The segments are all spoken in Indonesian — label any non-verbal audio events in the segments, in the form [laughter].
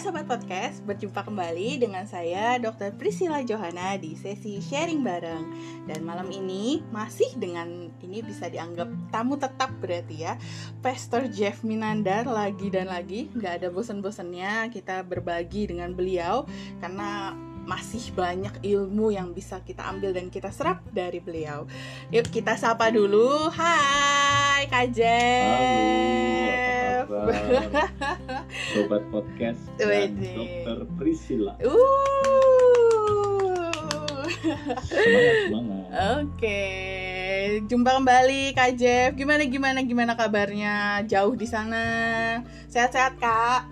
Sobat Podcast, berjumpa kembali dengan saya Dr. Priscilla Johana di sesi sharing bareng Dan malam ini masih dengan ini bisa dianggap tamu tetap berarti ya Pastor Jeff Minandar lagi dan lagi Nggak ada bosan-bosannya kita berbagi dengan beliau Karena masih banyak ilmu yang bisa kita ambil dan kita serap dari beliau Yuk kita sapa dulu Hai Kak Jeff Halo? Sobat podcast [laughs] dan. Dokter Priscilla. Uh. Semangat semangat. Oke, jumpa kembali Kak Jeff. Gimana gimana gimana kabarnya? Jauh di sana. Sehat-sehat Kak?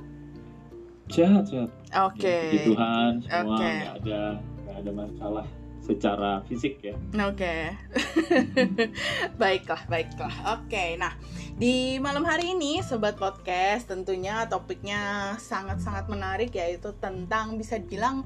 Sehat sehat. Oke. Puji Tuhan semua Oke. nggak ada nggak ada masalah secara fisik ya. Oke. [laughs] baiklah, baiklah. Oke, nah di malam hari ini sobat podcast tentunya topiknya sangat-sangat menarik yaitu tentang bisa dibilang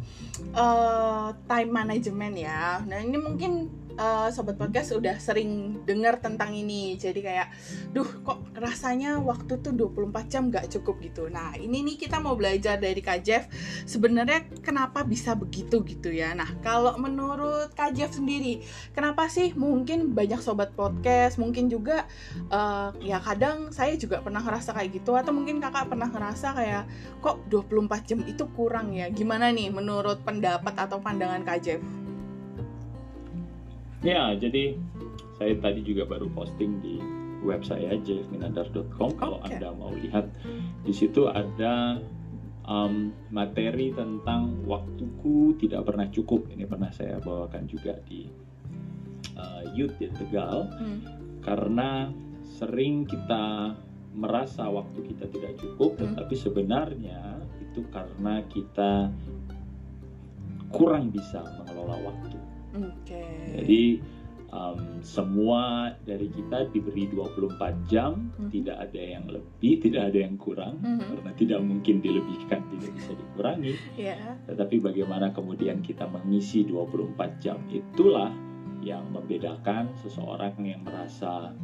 eh, time management ya. Nah, ini mungkin eh, sobat podcast udah sering dengar tentang ini. Jadi kayak duh kok rasanya waktu tuh 24 jam gak cukup gitu. Nah, ini nih kita mau belajar dari Kak Jeff sebenarnya kenapa bisa begitu gitu ya. Nah, kalau menurut Kak Jeff sendiri, kenapa sih mungkin banyak sobat podcast, mungkin juga eh, ya kadang saya juga pernah ngerasa kayak gitu atau mungkin Kakak pernah ngerasa kayak kok 24 jam itu kurang ya. Gimana nih menurut pendapat atau pandangan Kak Jeff? Ya jadi saya tadi juga baru posting di web saya jeffminandar.com kalau Oke. anda mau lihat di situ ada um, materi tentang waktuku tidak pernah cukup ini pernah saya bawakan juga di uh, Youth di Tegal Hmm. karena sering kita merasa waktu kita tidak cukup Hmm. tetapi sebenarnya itu karena kita kurang bisa mengelola waktu Oke. jadi um, semua dari kita diberi 24 jam, Mhm. tidak ada yang lebih, tidak ada yang kurang, Mhm. karena tidak mungkin dilebihkan, tidak bisa dikurangi. Ya. Tetapi bagaimana kemudian kita mengisi 24 jam itulah yang membedakan seseorang yang merasa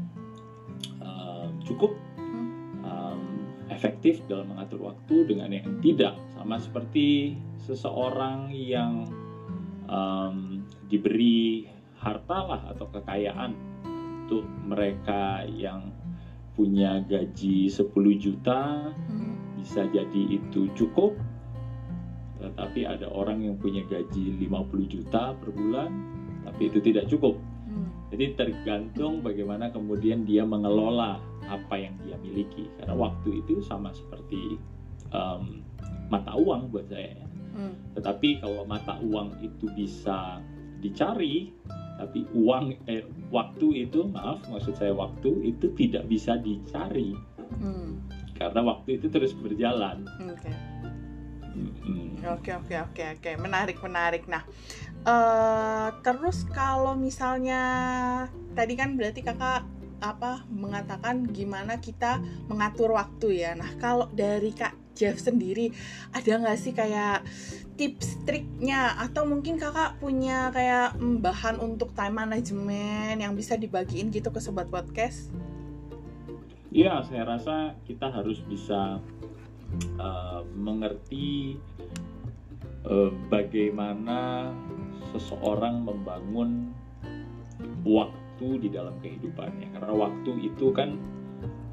um, cukup Hmm. um, efektif dalam mengatur waktu dengan yang tidak sama seperti seseorang yang um, diberi harta lah atau kekayaan untuk mereka yang punya gaji 10 juta Hmm. bisa jadi itu cukup tetapi ada orang yang punya gaji 50 juta per bulan tapi itu tidak cukup Hmm. jadi tergantung bagaimana kemudian dia mengelola apa yang dia miliki. Karena waktu itu sama seperti em, mata uang buat saya. ya. Hmm. Tetapi kalau mata uang itu bisa dicari, tapi uang eh, waktu itu maaf maksud saya waktu itu tidak bisa dicari Hmm. karena waktu itu terus berjalan. Oke. Mm-mm. Oke oke oke oke menarik menarik. Nah eh terus kalau misalnya tadi kan berarti kakak apa mengatakan gimana kita mengatur waktu ya. Nah kalau dari kak Jeff sendiri ada nggak sih kayak tips triknya atau mungkin kakak punya kayak bahan untuk time management yang bisa dibagiin gitu ke sobat podcast? Ya, saya rasa kita harus bisa uh, mengerti uh, bagaimana seseorang membangun waktu di dalam kehidupannya. Karena waktu itu kan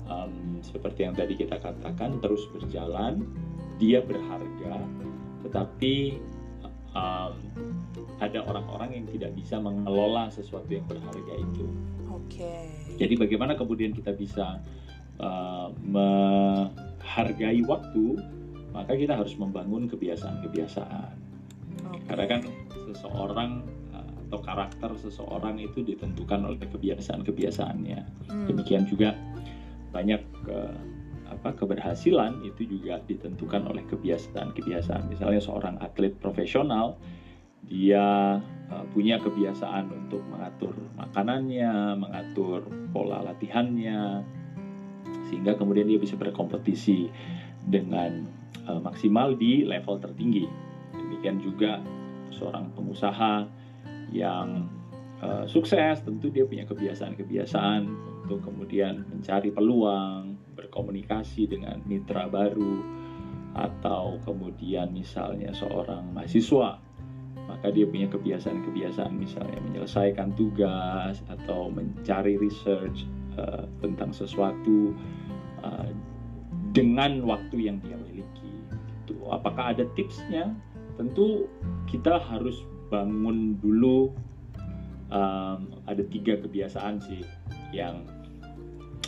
um, seperti yang tadi kita katakan terus berjalan, dia berharga, tetapi um, ada orang-orang yang tidak bisa mengelola sesuatu yang berharga itu. Oke. Jadi bagaimana kemudian kita bisa uh, menghargai waktu, maka kita harus membangun kebiasaan-kebiasaan. Oke. Karena kan seseorang uh, atau karakter seseorang itu ditentukan oleh kebiasaan-kebiasaannya. Hmm. Demikian juga banyak uh, apa keberhasilan itu juga ditentukan oleh kebiasaan-kebiasaan. Misalnya seorang atlet profesional dia uh, punya kebiasaan untuk mengatur makanannya, mengatur pola latihannya, sehingga kemudian dia bisa berkompetisi dengan uh, maksimal di level tertinggi. Demikian juga seorang pengusaha yang uh, sukses, tentu dia punya kebiasaan-kebiasaan untuk kemudian mencari peluang, berkomunikasi dengan mitra baru, atau kemudian misalnya seorang mahasiswa maka dia punya kebiasaan-kebiasaan misalnya menyelesaikan tugas atau mencari research uh, tentang sesuatu uh, dengan waktu yang dia miliki. Itu apakah ada tipsnya? Tentu kita harus bangun dulu um, ada tiga kebiasaan sih yang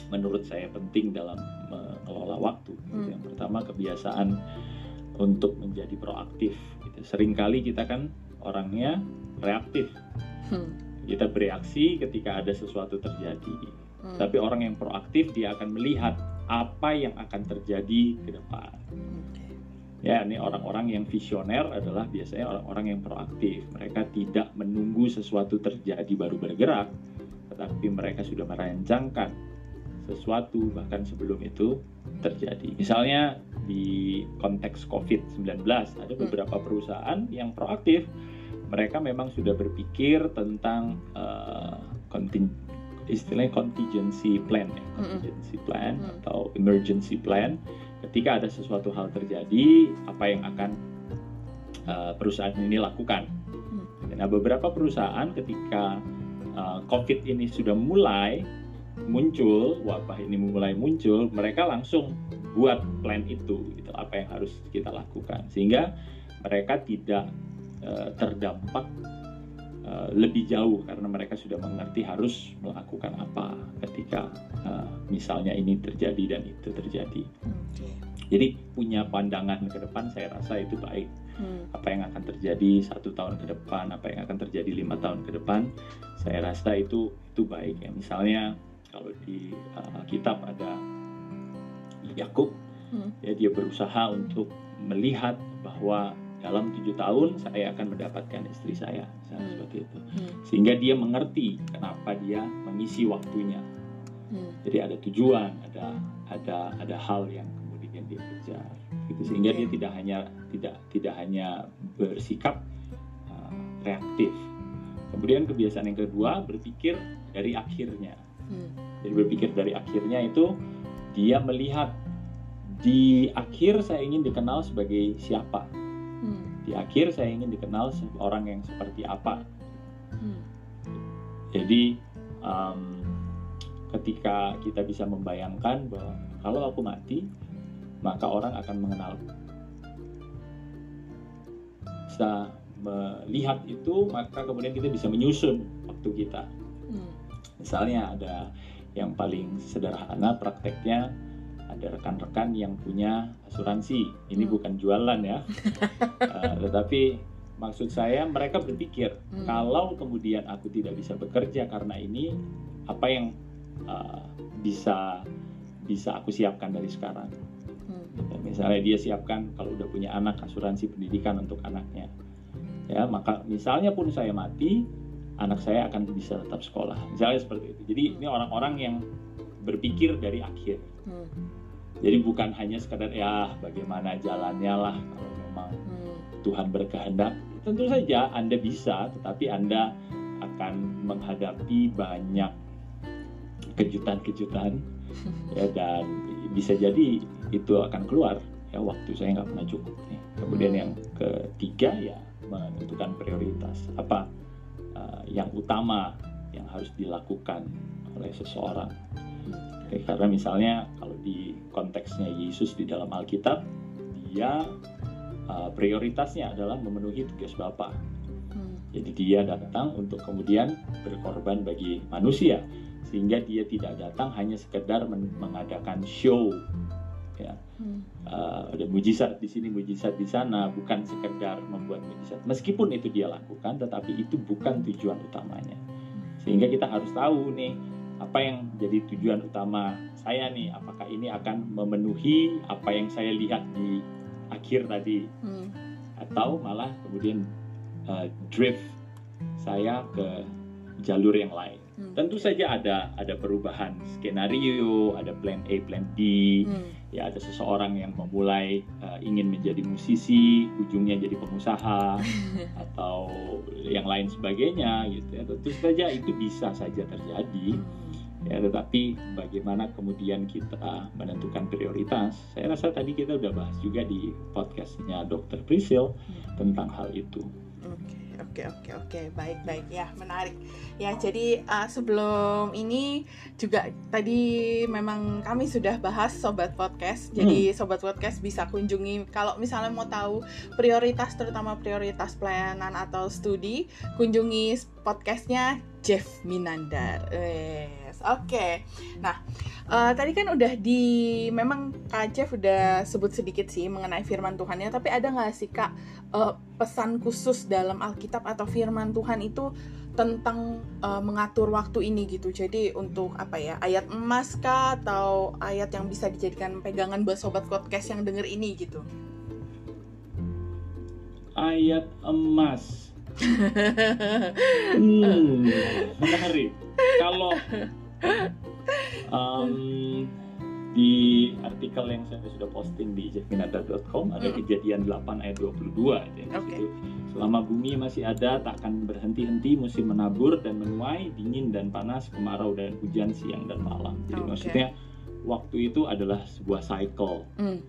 menurut saya penting dalam mengelola waktu. Hmm. Yang pertama kebiasaan untuk menjadi proaktif. Gitu. Seringkali kita kan orangnya reaktif. Hmm. Kita bereaksi ketika ada sesuatu terjadi. Hmm. Tapi orang yang proaktif dia akan melihat apa yang akan terjadi ke depan. Ya, ini orang-orang yang visioner adalah biasanya orang-orang yang proaktif. Mereka tidak menunggu sesuatu terjadi baru bergerak, tetapi mereka sudah merancangkan sesuatu bahkan sebelum itu terjadi. Misalnya di konteks COVID-19 ada hmm. beberapa perusahaan yang proaktif. Mereka memang sudah berpikir tentang uh, istilahnya contingency plan ya, hmm. contingency plan hmm. atau emergency plan ketika ada sesuatu hal terjadi, apa yang akan uh, perusahaan ini lakukan. Nah, beberapa perusahaan ketika uh, COVID ini sudah mulai muncul, wabah ini mulai muncul, mereka langsung buat plan itu, gitu, apa yang harus kita lakukan, sehingga mereka tidak uh, terdampak uh, lebih jauh karena mereka sudah mengerti harus melakukan apa ketika uh, misalnya ini terjadi dan itu terjadi. Jadi punya pandangan ke depan saya rasa itu baik. Hmm. Apa yang akan terjadi satu tahun ke depan, apa yang akan terjadi lima tahun ke depan, saya rasa itu itu baik ya. Misalnya kalau di uh, kitab ada Yakub, hmm. ya dia berusaha untuk melihat bahwa dalam tujuh tahun saya akan mendapatkan istri saya, misalnya hmm. seperti itu, hmm. sehingga dia mengerti kenapa dia mengisi waktunya. Hmm. Jadi ada tujuan, ada ada ada hal yang yang dia kejar gitu sehingga dia tidak hanya tidak tidak hanya bersikap uh, reaktif kemudian kebiasaan yang kedua berpikir dari akhirnya hmm. jadi berpikir dari akhirnya itu dia melihat di akhir saya ingin dikenal sebagai siapa hmm. di akhir saya ingin dikenal orang yang seperti apa hmm. jadi um, ketika kita bisa membayangkan bahwa kalau aku mati maka orang akan mengenal. Bisa melihat itu, maka kemudian kita bisa menyusun waktu kita. Hmm. Misalnya ada yang paling sederhana prakteknya ada rekan-rekan yang punya asuransi. Ini hmm. bukan jualan ya, uh, [laughs] tetapi maksud saya mereka berpikir hmm. kalau kemudian aku tidak bisa bekerja karena ini, apa yang uh, bisa bisa aku siapkan dari sekarang misalnya dia siapkan kalau udah punya anak asuransi pendidikan untuk anaknya ya maka misalnya pun saya mati anak saya akan bisa tetap sekolah. Misalnya seperti itu. Jadi ini orang-orang yang berpikir dari akhir. Hmm. jadi bukan hanya sekadar ya bagaimana jalannya lah kalau memang hmm. Tuhan berkehendak. Tentu saja anda bisa tetapi anda akan menghadapi banyak kejutan-kejutan [laughs] ya dan bisa jadi itu akan keluar. Ya waktu saya nggak pernah cukup nih. kemudian yang ketiga ya menentukan prioritas. Apa uh, yang utama yang harus dilakukan oleh seseorang Oke, karena misalnya kalau di konteksnya Yesus di dalam Alkitab dia uh, prioritasnya adalah memenuhi tugas Bapa hmm. jadi dia datang untuk kemudian berkorban bagi manusia sehingga dia tidak datang hanya sekedar mengadakan show ya hmm. Uh, ada mujizat di sini mujizat di sana bukan sekedar membuat mujizat. Meskipun itu dia lakukan tetapi itu bukan tujuan utamanya. Sehingga kita harus tahu nih apa yang jadi tujuan utama saya nih? Apakah ini akan memenuhi apa yang saya lihat di akhir tadi? Hmm. atau malah kemudian uh, drift saya ke jalur yang lain Hmm. Tentu saja ada ada perubahan skenario, ada plan A, plan B. Hmm. Ya ada seseorang yang memulai uh, ingin menjadi musisi, ujungnya jadi pengusaha [laughs] atau yang lain sebagainya gitu ya. Tentu saja itu bisa saja terjadi. Hmm. ya tetapi bagaimana kemudian kita menentukan prioritas saya rasa tadi kita udah bahas juga di podcastnya Dr. Prisil tentang hal itu Oke, oke, oke, oke, baik, baik, ya, menarik. Ya, jadi uh, sebelum ini juga tadi memang kami sudah bahas sobat podcast. Jadi sobat podcast bisa kunjungi kalau misalnya mau tahu prioritas, terutama prioritas pelayanan atau studi, kunjungi podcastnya Jeff Minandar. Yes, oke. Nah, uh, tadi kan udah di, memang Kak Jeff udah sebut sedikit sih mengenai firman Tuhannya, tapi ada nggak sih Kak uh, pesan khusus dalam Alkitab atau firman Tuhan itu tentang uh, mengatur waktu ini gitu. Jadi untuk apa ya ayat emas kah atau ayat yang bisa dijadikan pegangan buat sobat podcast yang denger ini gitu. Ayat emas. [laughs] hmm, menarik. Kalau [laughs] um, di artikel yang saya sudah posting di jeffminada.com ada kejadian 8 ayat 22 ya. Okay. Selama bumi masih ada tak akan berhenti-henti musim menabur dan menuai, dingin dan panas, kemarau dan hujan siang dan malam. Jadi Okay. maksudnya waktu itu adalah sebuah cycle. Hmm.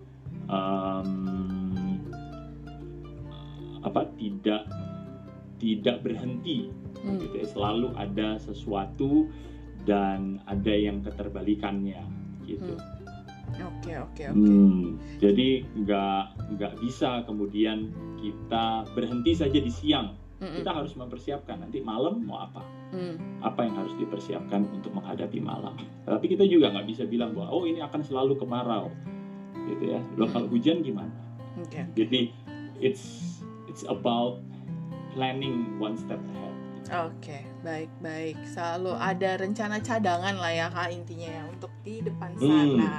Um, apa tidak tidak berhenti Hmm. gitu ya. Selalu ada sesuatu dan ada yang keterbalikannya gitu. Oke oke oke. Hmm, jadi nggak nggak bisa kemudian kita berhenti saja di siang. Mm-mm. Kita harus mempersiapkan nanti malam mau apa, Hmm. apa yang harus dipersiapkan untuk menghadapi malam. Tapi kita juga nggak bisa bilang bahwa oh ini akan selalu kemarau, gitu ya. Loh kalau hujan gimana? Oke. Jadi it's it's about planning one step ahead. Oke, baik baik. Selalu ada rencana cadangan lah ya kak intinya ya untuk di depan Hmm. sana.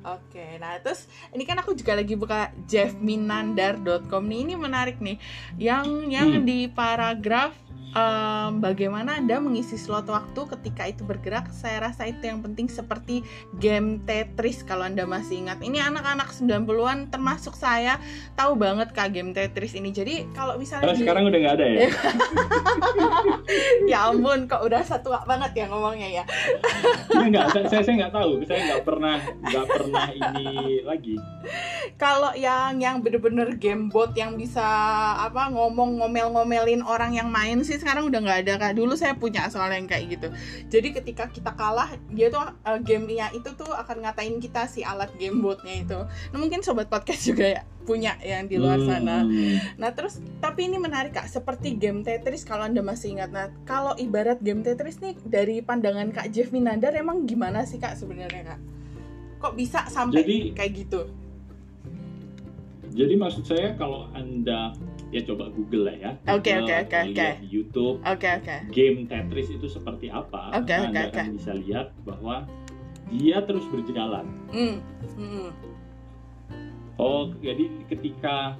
Oke, nah terus ini kan aku juga lagi buka jeffminandar.com nih. Ini menarik nih. Yang yang Hmm. di paragraf em, bagaimana Anda mengisi slot waktu ketika itu bergerak. Saya rasa itu yang penting seperti game Tetris kalau Anda masih ingat. Ini anak-anak 90-an termasuk saya tahu banget Kak game Tetris ini. Jadi kalau misalnya Karena di- sekarang udah nggak ada ya. [laughs] ya ampun kok udah satu banget ya ngomongnya ya Iya nggak, saya saya saya nggak tahu. Saya nggak pernah nggak pernah ini lagi. kalau yang yang bener-bener game bot yang bisa apa ngomong ngomel-ngomelin orang yang main sih sekarang udah nggak ada kak dulu saya punya soalnya yang kayak gitu jadi ketika kita kalah dia tuh uh, gamenya itu tuh akan ngatain kita si alat game botnya itu nah mungkin sobat podcast [laughs] juga ya punya yang di luar sana Hmm. Nah terus tapi ini menarik kak seperti game Tetris kalau anda masih ingat. Nah kalau ibarat game Tetris nih dari pandangan kak Jeff Minandar emang gimana sih kak sebenarnya kak? Kok bisa sampai Jadi- kayak gitu? Jadi maksud saya kalau anda ya coba Google lah ya. Oke, oke, oke, oke. YouTube Oke oke. game Tetris itu seperti apa. Oke, maka oke, anda oke. akan bisa lihat bahwa dia terus berjalan. Hmm. hmm. Oh, jadi ketika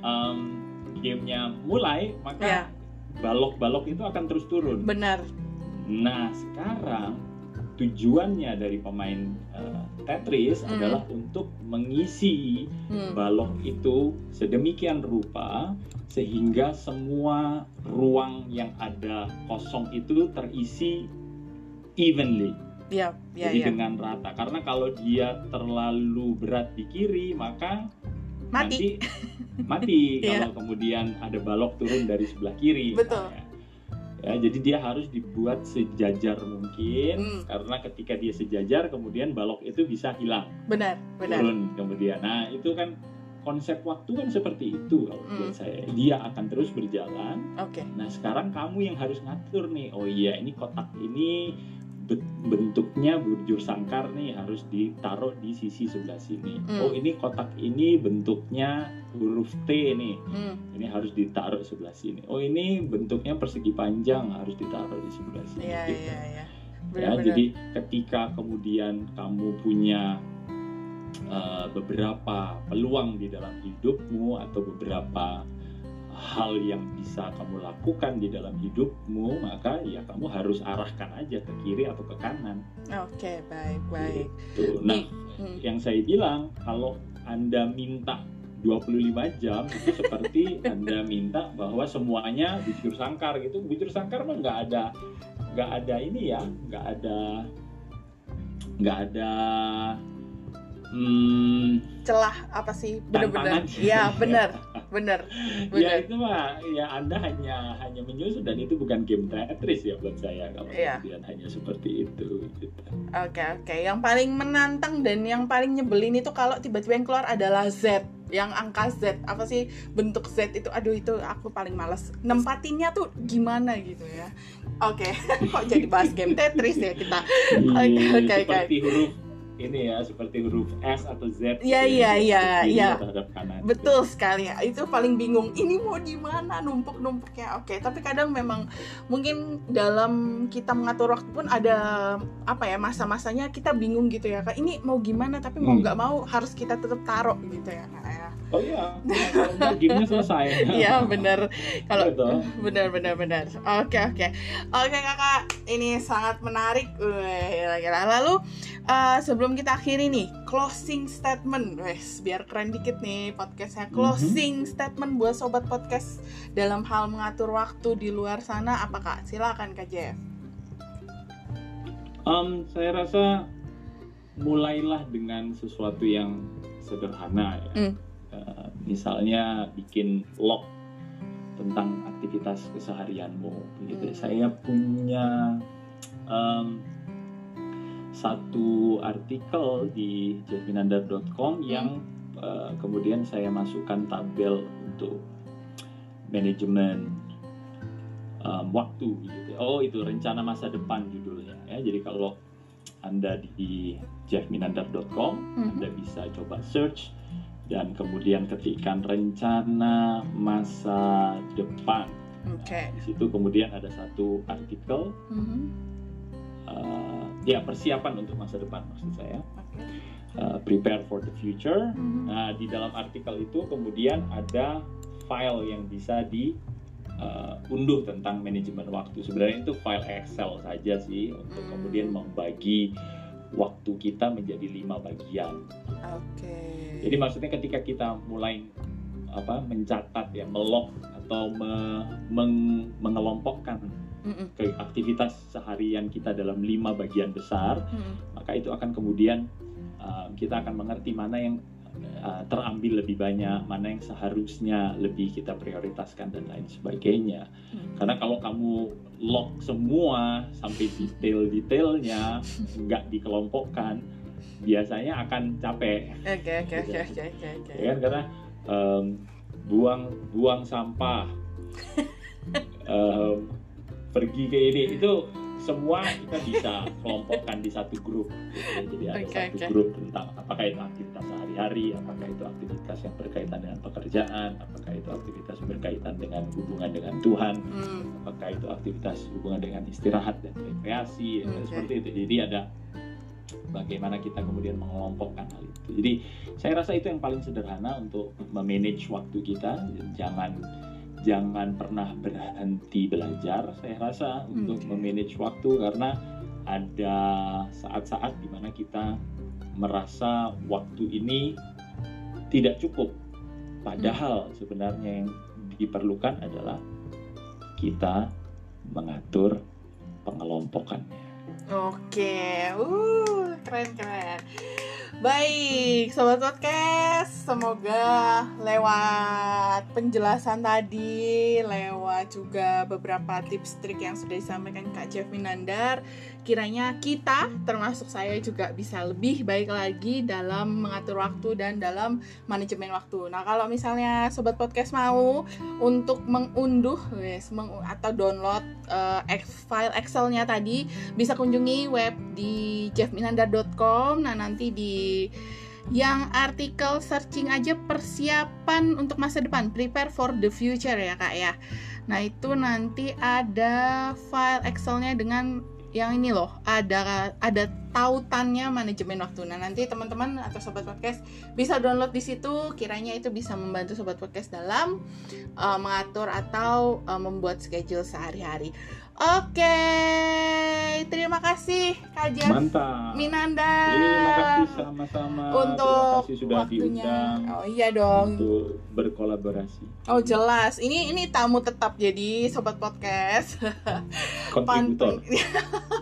um, gamenya mulai, maka balok-balok itu akan terus turun. benar. Nah, sekarang tujuannya dari pemain uh, Tetris Hmm. adalah untuk mengisi Hmm. balok itu sedemikian rupa sehingga semua ruang yang ada kosong itu terisi evenly. Ya ya Jadi ya. dengan rata. Karena kalau dia terlalu berat di kiri, maka Mati. nanti [laughs] mati Iya. kalau kemudian ada balok turun dari sebelah kiri. Betul. misalnya. Ya, jadi dia harus dibuat sejajar mungkin Hmm. karena ketika dia sejajar kemudian balok itu bisa hilang Benar benar. turun kemudian. Nah, itu kan konsep waktu kan seperti itu kalau Hmm. menurut saya. Dia akan terus berjalan. Oke. Nah, sekarang kamu yang harus ngatur nih. Oh iya, ini kotak ini bentuknya bujur sangkar nih harus ditaruh di sisi sebelah sini. Hmm. Oh, ini kotak ini bentuknya huruf T nih. Hmm. Ini harus ditaruh sebelah sini. Oh, ini bentuknya persegi panjang harus ditaruh di sebelah sini. Iya gitu. iya iya. Ya, Benar-benar. jadi ketika kemudian kamu punya uh, beberapa peluang di dalam hidupmu atau beberapa hal yang bisa kamu lakukan di dalam hidupmu, maka ya kamu harus arahkan aja ke kiri atau ke kanan. Oke baik baik. Tuh. Nah, Hmm. yang saya bilang kalau Anda minta 25 jam itu seperti [laughs] Anda minta bahwa semuanya bujur sangkar gitu. Bujur sangkar mah nggak ada nggak ada ini ya nggak ada nggak ada hmm, celah apa sih bener-bener Tantangan. iya [laughs] bener bener ya itu mah ya anda hanya hanya menyusun dan itu bukan game Tetris ya buat saya kalau Iya. kemudian hanya seperti itu gitu. Oke oke, yang paling menantang dan yang paling nyebelin itu kalau tiba-tiba yang keluar adalah Z, yang angka Z, apa sih bentuk Z itu, aduh itu aku paling males. Nempatinnya tuh gimana gitu ya. Oke, [laughs] kok jadi bahas game Tetris ya kita? Oke, Iya, oke, oke. seperti huruf ini ya seperti huruf S atau Z Iya, gitu iya, ya, iya, iya. Betul sekali itu paling bingung. Ini mau di mana numpuk-numpuknya? Oke, tapi kadang memang mungkin dalam kita mengatur waktu pun ada apa ya masa-masanya kita bingung gitu ya. Kak, ini mau gimana tapi mau Hmm. nggak mau harus kita tetap taruh gitu ya. Kak, ya. oh iya [laughs] kalau nggak gamenya selesai Iya benar. Kalau Betul. benar benar benar. Oke oke oke kakak, ini sangat menarik. Lalu eh, sebelum kita akhiri nih, closing statement, wes biar keren dikit nih podcastnya. Closing statement buat sobat podcast dalam hal mengatur waktu di luar sana, apa kak? Silakan kak Jeff. Em, saya rasa mulailah dengan sesuatu yang sederhana ya. Hmm. Eh, misalnya bikin log tentang aktivitas keseharianmu. Hmm. Saya punya em, satu artikel di jeffminandar.com yang eh, kemudian saya masukkan tabel untuk manajemen em, waktu gitu. Oh itu rencana masa depan judulnya ya. Jadi kalau anda di jeffminandar.com Mhm. anda bisa coba search dan kemudian ketikkan rencana masa depan. Oke. Di situ kemudian ada satu artikel Mhm. Ya persiapan untuk masa depan maksud saya uh, prepare for the future. Mhm. Nah di dalam artikel itu kemudian ada file yang bisa di uh, unduh tentang manajemen waktu. Sebenarnya itu file Excel saja sih untuk Hmm. kemudian membagi waktu kita menjadi lima bagian. Oke. Jadi maksudnya ketika kita mulai apa mencatat ya melog atau me- meng- mengelompokkan Mhm. ke aktivitas seharian kita dalam lima bagian besar, Mhm. maka itu akan kemudian uh, kita akan mengerti mana yang uh, terambil lebih banyak, mana yang seharusnya lebih kita prioritaskan dan lain sebagainya. Mhm. Karena kalau kamu log semua sampai detail-detailnya [laughs] nggak dikelompokkan, biasanya akan capek. Oke oke oke oke oke oke. ya kan karena em, buang buang sampah [laughs] em, pergi ke ini itu semua kita bisa kelompokkan di satu grup gitu. jadi ada Oke, satu oke. grup tentang apakah itu aktivitas sehari-hari apakah itu aktivitas yang berkaitan dengan pekerjaan apakah itu aktivitas berkaitan dengan hubungan dengan Tuhan Hmm. apakah itu aktivitas hubungan dengan istirahat dan rekreasi dan Oke. seperti itu jadi ada bagaimana kita kemudian mengelompokkan hal itu jadi saya rasa itu yang paling sederhana untuk memanage waktu kita jangan jangan pernah berhenti belajar saya rasa untuk Oke. memanage waktu karena ada saat-saat di mana kita merasa waktu ini tidak cukup padahal sebenarnya yang diperlukan adalah kita mengatur pengelompokannya Oke, uh, keren keren. Baik, sobat podcast, semoga lewat penjelasan tadi, lewat juga beberapa tips trik yang sudah disampaikan Kak Jeff Minandar, kiranya kita, termasuk saya juga bisa lebih baik lagi dalam mengatur waktu dan dalam manajemen waktu. Nah, kalau misalnya sobat podcast mau untuk mengunduh, meng- atau download ex- file Excel-nya tadi, bisa kunjungi web di jeffminandar.com nah nanti di yang artikel searching aja persiapan untuk masa depan. Prepare for the future ya kak ya. Nah itu nanti ada file Excelnya dengan yang ini loh ada ada tautannya manajemen waktu. Nah nanti teman-teman atau sobat podcast bisa download di situ. Kiranya itu bisa membantu sobat podcast dalam uh, mengatur atau uh, membuat schedule sehari-hari Oke, terima kasih Kak Jeff Mantap. Minanda. Terima kasih sama-sama. Untuk Terima kasih sudah waktunya. diundang Oh iya dong. untuk berkolaborasi. Oh jelas. Ini ini tamu tetap jadi sobat podcast. Kontributor. [laughs] [laughs]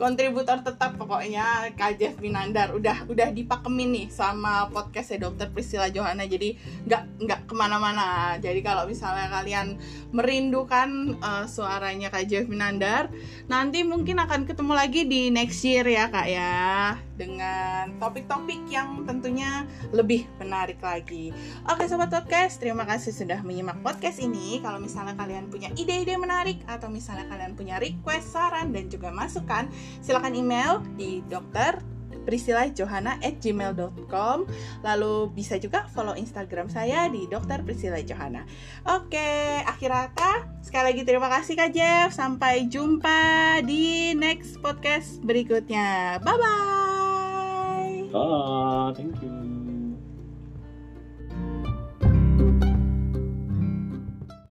kontributor tetap pokoknya Kak Jeff Minandar. Udah udah dipakemin nih sama podcastnya Dokter Priscilla Johanna. Jadi nggak nggak ke mana-mana. Jadi kalau misalnya kalian merindukan uh, suaranya Kak Jeff Minandar nanti mungkin akan ketemu lagi di next year ya Kak ya. Dengan topik-topik yang tentunya lebih menarik lagi. Oke Sobat Podcast, terima kasih sudah menyimak podcast ini. Kalau misalnya kalian punya ide-ide menarik Atau misalnya kalian punya request, saran, dan juga masukan Silahkan email di dokter Priscilla at gmail.com Lalu bisa juga follow Instagram saya di Dokter Priscilla Johanna. Oke, akhir kata Sekali lagi terima kasih Kak Jeff. Sampai jumpa di next podcast berikutnya. Bye-bye. Ah, thank you.